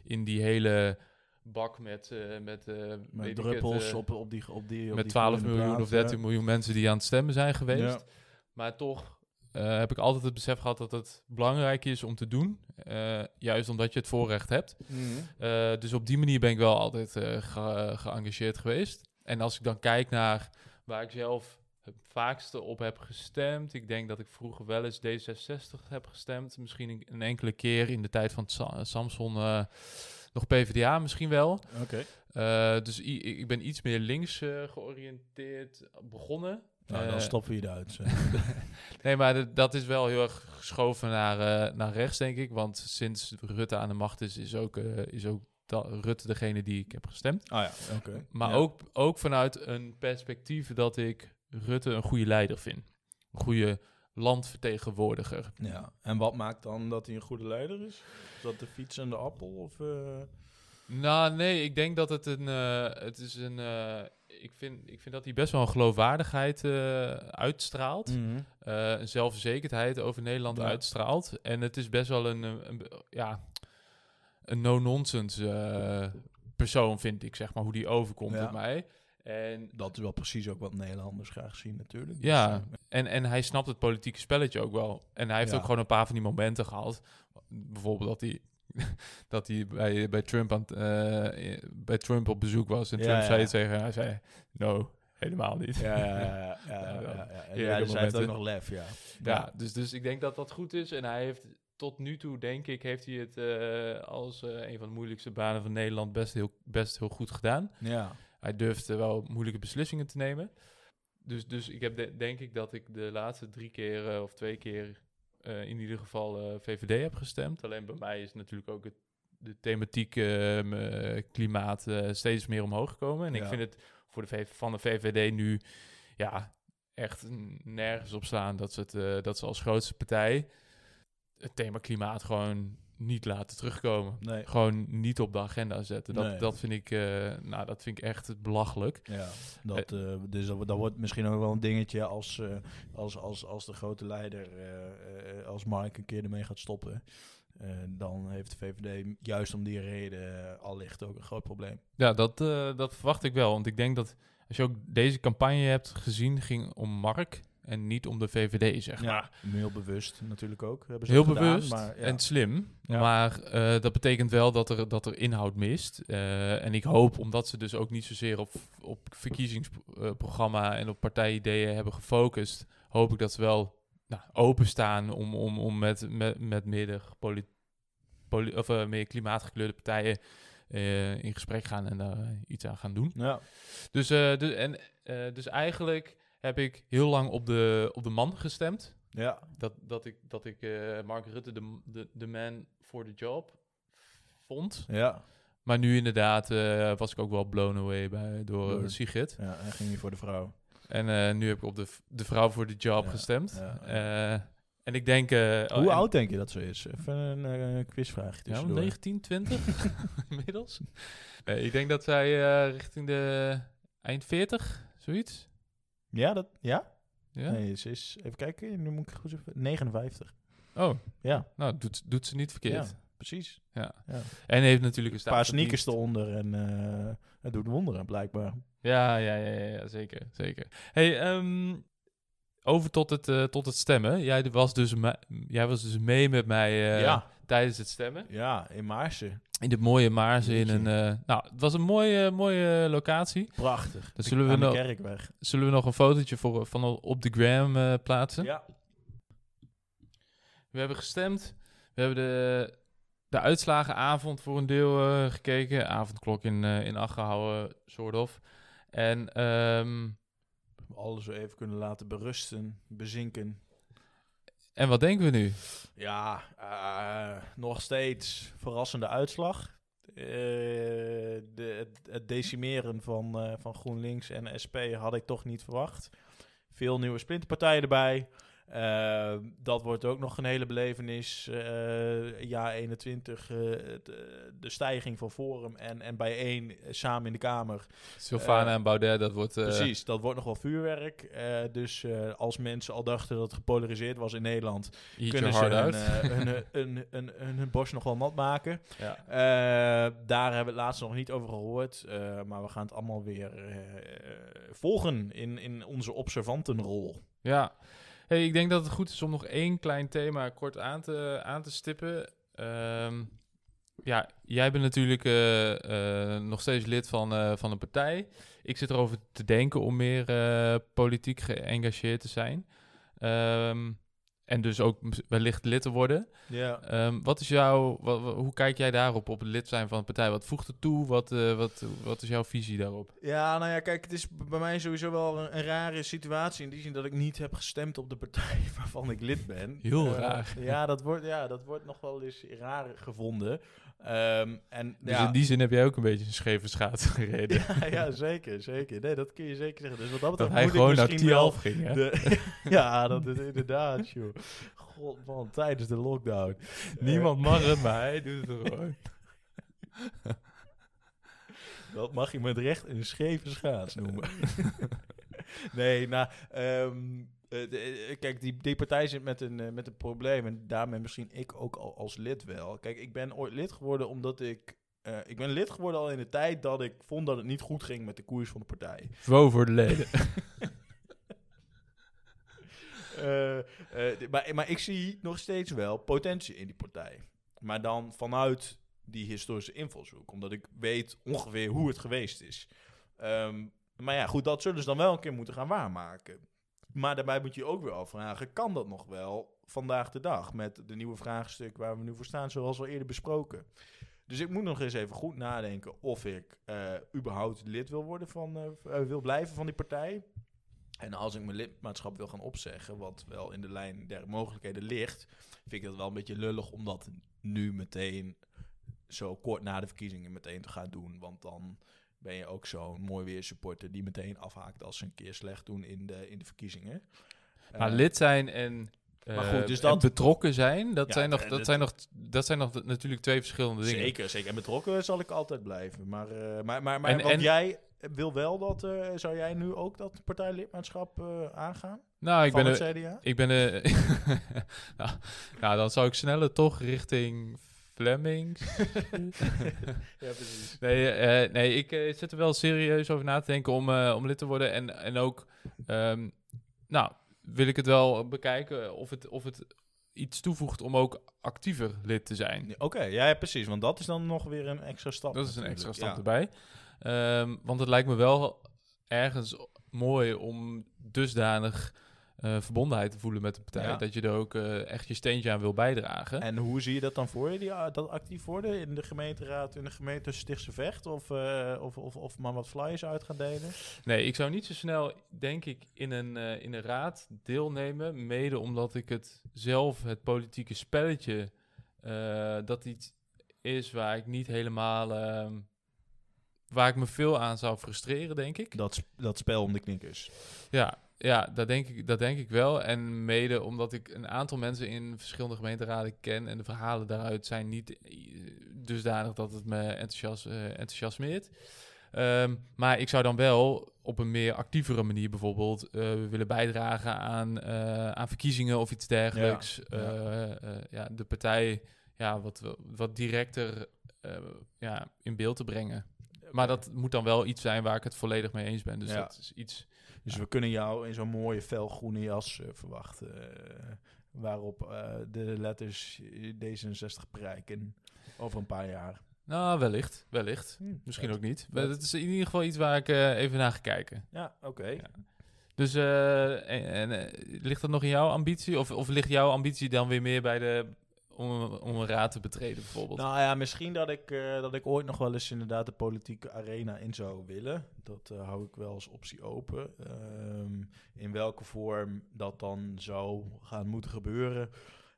in die hele bak met, eh, met, eh, Met druppels het, op, op die op die op met die 12 groene miljoen of 13 ja. miljoen mensen die aan het stemmen zijn geweest. Maar toch eh, heb ik altijd het besef gehad dat het belangrijk is om te doen. Eh, juist omdat je het voorrecht hebt. Mhm. Eh, dus op die manier ben ik wel altijd ge- geëngageerd geweest. En als ik dan kijk naar waar ik zelf het vaakste op heb gestemd. Ik denk dat ik vroeger wel eens D66 heb gestemd. Misschien een, enkele keer in de tijd van Sa- Samson nog PvdA misschien wel. Oké. Dus ik ben iets meer links georiënteerd begonnen. Nou, dan Eh, stoppen we je eruit. Nee, maar dat is wel heel erg geschoven naar, eh, naar rechts, denk ik. Want sinds Rutte aan de macht is, is ook, eh, is ook Rutte degene die ik heb gestemd. Ah ja, oké. Maar Ja. ook, ook vanuit een perspectief dat ik Rutte een goede leider vind. Een goede landvertegenwoordiger. Ja, en wat maakt dan dat hij een goede leider is? Is dat de fiets en de appel? Of, eh? Nou, nee, ik denk dat het een. eh, het is een. eh, ik, vind, ik vind dat hij best wel een geloofwaardigheid eh, uitstraalt. Mhm. eh, een zelfverzekerdheid over Nederland Ja. uitstraalt. En het is best wel een, een, een- ja, een no-nonsense eh, persoon, vind ik, zeg maar, hoe die overkomt Ja. op mij. En, Dat is wel precies ook wat Nederlanders graag zien natuurlijk. ja, Dus, en, en hij snapt het politieke spelletje ook wel. En hij heeft Ja. ook gewoon een paar van die momenten gehad. Bijvoorbeeld dat hij, dat hij bij, bij, Trump aan, eh, bij Trump op bezoek was. En Trump ja. zei het tegen. Hij zei, no, helemaal niet. ja, ja, ja, ja, ja, ja, dus hij heeft ook nog lef, ja. Ja, dus, dus ik denk dat dat goed is. En hij heeft tot nu toe, denk ik, heeft hij het eh, als eh, een van de moeilijkste banen van Nederland best heel, best heel goed gedaan. Ja. Hij durfde wel moeilijke beslissingen te nemen. Dus, dus ik heb de- denk ik dat ik de laatste drie keer of twee keer eh, in ieder geval eh, VVD heb gestemd. Alleen bij mij is natuurlijk ook het, de thematiek eh, klimaat steeds meer omhoog gekomen. En ik vind het voor de V- van de VVD nu ja, echt nergens op slaan dat ze, het, dat ze als grootste partij het thema klimaat gewoon niet laten terugkomen. Nee. Gewoon niet op de agenda zetten. Dat, Nee. dat, vind, ik, eh, nou, dat vind ik echt belachelijk. Ja, dat, eh, dus dat, dat wordt misschien ook wel een dingetje als, eh, als, als, als de grote leider, eh, eh, als Mark een keer ermee gaat stoppen. Eh, dan heeft de VVD juist om die reden eh, allicht ook een groot probleem. Ja, dat, eh, dat verwacht ik wel. Want ik denk dat als je ook deze campagne hebt gezien, ging om Mark en niet om de VVD, zeg maar. heel bewust natuurlijk ook. Hebben ze Heel gedaan, bewust maar, ja. en slim. Ja. Maar eh, dat betekent wel dat er, dat er inhoud mist. Eh, en ik hoop, omdat ze dus ook niet zozeer op, op verkiezingsprogramma en op partijideeën hebben gefocust, hoop ik dat ze wel nou, openstaan om, om, om met, met, met meer, de poli- poli- of, eh, meer klimaatgekleurde partijen eh, in gesprek gaan en daar eh, iets aan gaan doen. Ja, Dus, eh, dus, en, eh, dus eigenlijk heb ik heel lang op de, op de man gestemd. ja, Dat, dat ik, dat ik eh, Mark Rutte de, de, de man for the job vond. ja. Maar nu inderdaad eh, was ik ook wel blown away bij, door Door- Sigrid. ja hij ging niet voor de vrouw. En eh, nu heb ik op de, de vrouw voor de job Ja, gestemd. ja, en ik denk... oh, Hoe oud denk je dat ze is? Even een quizvraagje Ja, tussendoor. 19, 20 inmiddels. Ik denk dat zij richting de eind 40, zoiets. Ja, dat, ja? Ja? Nee, ze is, even kijken, nu moet ik goed even, 59. Oh, Ja, nou, doet, doet ze niet verkeerd. ja precies. Ja. Ja. En heeft natuurlijk een paar sneakers eronder en eh, het doet wonderen blijkbaar. Ja, ja, ja, ja, ja, zeker, zeker. Hey, ehm, over tot het, eh, tot het stemmen. Jij was, dus jij was dus mee met mij eh, ja, tijdens het stemmen. ja, in Maarsen. In de mooie Maarsen in een... eh, nou, het was een mooie, mooie locatie. Prachtig. Dan zullen we nog- kerkweg. Zullen we nog een fotootje voor, van op de gram plaatsen? Ja. We hebben gestemd. We hebben de, de uitslagenavond voor een deel gekeken. Avondklok in, in acht gehouden, soort of. En ehm, Alles even kunnen laten berusten, bezinken. En wat denken we nu? Ja, eh, nog steeds verrassende uitslag. Eh, de, het, het decimeren van, eh, van GroenLinks en SP had ik toch niet verwacht. Veel nieuwe splinterpartijen erbij. Eh, dat wordt ook nog een hele belevenis. Eh jaar 21, eh, eh, de stijging van Forum en, en bijeen samen in de Kamer. Sylvana en Baudet, dat wordt... Precies, dat wordt nog wel vuurwerk. Dus als mensen al dachten dat het gepolariseerd was in Nederland, eat kunnen ze hun, hun, hun, hun, hun, borst nog wel nat maken. ja. Daar hebben we het laatst nog niet over gehoord. eh, maar we gaan het allemaal weer volgen in, in onze observantenrol. ja. Ik denk dat het goed is om nog één klein thema kort aan te, aan te stippen. Ehm, ja, jij bent natuurlijk eh, eh, nog steeds lid van, eh, van een partij. Ik zit erover te denken om meer politiek geëngageerd te zijn. Ehm, en dus ook wellicht lid te worden. Ja. Ehm, wat is jouw, hoe kijk jij daarop, op het lid zijn van een partij? Wat voegt het toe? Wat, eh, wat, wat is jouw visie daarop? Ja, nou ja, kijk, het is bij mij sowieso wel een, een rare situatie. In die zin dat ik niet heb gestemd op de partij waarvan ik lid ben. Heel Eh, raar. Ja dat, wordt, ja, dat wordt nog wel eens raar gevonden. Ehm, en, Dus ja, in die zin heb jij ook een beetje een scheve schaats gereden. ja, ja, zeker, zeker. Nee, dat kun je zeker zeggen. Dus wat dat hij gewoon naar misschien wel... 10 ging, hè? De, ja, dat is inderdaad, joh. God, man, tijdens de lockdown. Niemand mag het, maar hij doet het gewoon. Dat mag je met recht een scheve schaats noemen. nee, nou, ehm, eh, de- eh, kijk, die, die partij zit met een, eh, met een probleem. En daarmee misschien ik ook al als lid wel. Kijk, ik ben ooit lid geworden omdat ik... eh, ik ben lid geworden al in de tijd dat ik vond dat het niet goed ging met de koers van de partij. Voor de leden. Eh, eh, maar, maar ik zie nog steeds wel potentie in die partij. Maar dan vanuit die historische invalshoek. Omdat ik weet ongeveer hoe het geweest is. Ehm, maar ja, goed, dat zullen ze dan wel een keer moeten gaan waarmaken. Maar daarbij moet je ook weer afvragen, kan dat nog wel vandaag de dag met de nieuwe vraagstuk waar we nu voor staan, zoals al eerder besproken. Dus ik moet nog eens even goed nadenken of ik eh, überhaupt lid wil worden van, eh, eh, wil blijven van die partij. En als ik mijn lidmaatschap wil gaan opzeggen, wat wel in de lijn der mogelijkheden ligt, vind ik dat wel een beetje lullig om dat nu meteen zo kort na de verkiezingen meteen te gaan doen. Want dan ben je ook zo'n mooi weer supporter die meteen afhaakt als ze een keer slecht doen in de, in de verkiezingen. Maar Eh, lid zijn en, Maar eh, goed, dus dat- betrokken zijn, dat, Ja, zijn nog, eh, dat, dat- zijn nog, dat zijn nog natuurlijk twee verschillende dingen. Zeker, zeker. En betrokken zal ik altijd blijven. Maar, eh, maar, maar, maar En- jij wil wel dat, eh, zou jij nu ook dat partijlidmaatschap eh, aangaan? Nou, ik ben, ik ben nou, nou, dan zou ik sneller toch richting Flemings. ja, precies. Nee, eh, nee ik eh, zit er wel serieus over na te denken om, eh, om lid te worden. En, en ook, ehm, nou, wil ik het wel bekijken of het, of het iets toevoegt om ook actiever lid te zijn. Oké, ja, ja, precies. Want dat is dan nog weer een extra stap. Dat is een extra stap Ja. erbij. Ehm, want het lijkt me wel ergens mooi om dusdanig eh, verbondenheid te voelen met de partij. Ja. Dat je er ook eh, echt je steentje aan wil bijdragen. En hoe zie je dat dan voor je, die, ah, dat actief worden in de gemeenteraad, in de gemeente Stichtse Vecht? Of, eh, of, of, of maar wat flyers uit gaan delen? Nee, ik zou niet zo snel, denk ik, in een, in een raad deelnemen. Mede omdat ik het zelf, het politieke spelletje, dat iets is waar ik niet helemaal. ehm, waar ik me veel aan zou frustreren, denk ik. Dat, dat spel om de knikkers. Ja, ja dat, denk ik, dat denk ik wel. En mede omdat ik een aantal mensen in verschillende gemeenteraden ken. En de verhalen daaruit zijn niet eh, dusdanig dat het me enthousias, eh, enthousiasmeert. Ehm, maar ik zou dan wel op een meer actievere manier bijvoorbeeld eh, willen bijdragen aan, aan verkiezingen of iets dergelijks. Ja, ja. Ja, de partij ja, wat, wat directer ja, in beeld te brengen. Maar dat moet dan wel iets zijn waar ik het volledig mee eens ben. Dus Ja. dat is iets. Dus we kunnen jou in zo'n mooie felgroene jas eh, verwachten. eh, waarop eh, de letters D66 prijken over een paar jaar. Nou, wellicht. Wellicht. Misschien ook niet. Maar het is in ieder geval iets waar ik even naar ga kijken. Ja, oké. Ja. Dus en, en, ligt dat nog in jouw ambitie? Of, of ligt jouw ambitie dan weer meer bij de. Om, om een raad te betreden, bijvoorbeeld? Nou ja, misschien dat ik, eh, dat ik ooit nog wel eens inderdaad de politieke arena in zou willen. Dat eh, hou ik wel als optie open. Ehm, in welke vorm dat dan zou gaan moeten gebeuren,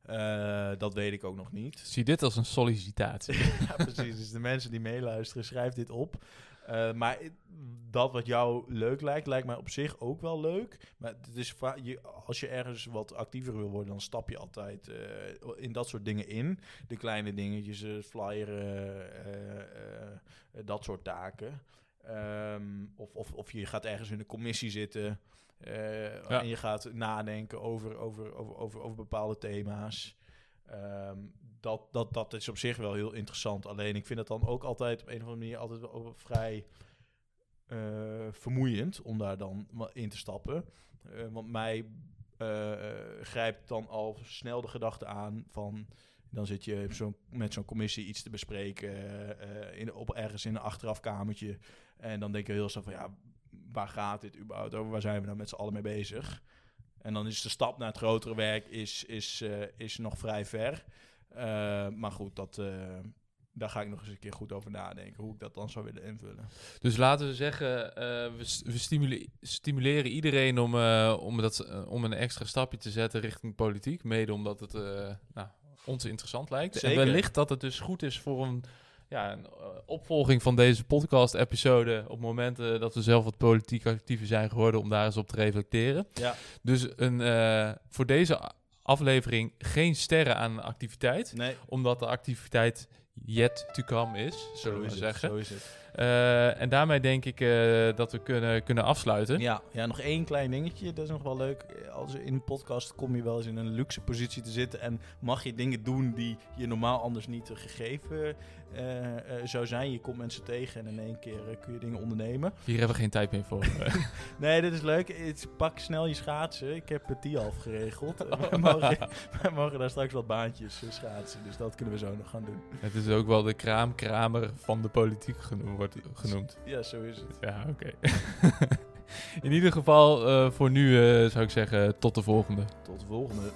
eh, dat weet ik ook nog niet. Zie dit als een sollicitatie. ja, precies. Dus de mensen die meeluisteren, schrijf dit op. Eh, maar dat wat jou leuk lijkt, lijkt mij op zich ook wel leuk. Maar het is je, als je ergens wat actiever wil worden, dan stap je altijd eh, in dat soort dingen in. De kleine dingetjes, flyer, eh, eh, dat soort taken. Ehm, of, of, of je gaat ergens in een commissie zitten en je gaat nadenken over, over, over, over, over bepaalde thema's. Ehm, dat, dat, dat is op zich wel heel interessant. Alleen ik vind het dan ook altijd op een of andere manier altijd wel vrij eh, vermoeiend om daar dan in te stappen. Eh, want mij eh, grijpt dan al snel de gedachte aan van... Dan zit je met zo'n commissie iets te bespreken in, op ergens in een achterafkamertje. En dan denk je heel snel van ja, waar gaat dit überhaupt over? Waar zijn we nou met z'n allen mee bezig? En dan is de stap naar het grotere werk is, is, is nog vrij ver. Eh, maar goed, dat, eh, daar ga ik nog eens een keer goed over nadenken. Hoe ik dat dan zou willen invullen. Dus laten we zeggen, eh, we, st- we stimule- stimuleren iedereen om, om, dat, om een extra stapje te zetten richting politiek. Mede omdat het nou, ons interessant lijkt. Zeker. En wellicht dat het dus goed is voor een, ja, een opvolging van deze podcast-episode. Op momenten dat we zelf wat politiek actiever zijn geworden, om daar eens op te reflecteren. Ja. Dus een, voor deze aflevering geen sterren aan activiteit. Nee, Omdat de activiteit yet to come is, zullen we zeggen. Zo is het. Eh, en daarmee denk ik eh, dat we kunnen, kunnen afsluiten. Ja, ja, nog één klein dingetje. Dat is nog wel leuk. Als in een podcast kom je wel eens in een luxe positie te zitten. En mag je dingen doen die je normaal anders niet gegeven eh, zou zijn. Je komt mensen tegen en in één keer kun je dingen ondernemen. Hier hebben we geen tijd meer voor. Nee, dit is leuk. Pak snel je schaatsen. Ik heb het die half geregeld. We mogen, we mogen daar straks wat baantjes schaatsen. Dus dat kunnen we zo nog gaan doen. Het is ook wel de kraamkramer van de politiek geno- wordt genoemd. Ja, zo is het. Ja, oké. In ieder geval, eh, voor nu eh, zou ik zeggen, tot de volgende. Tot de volgende.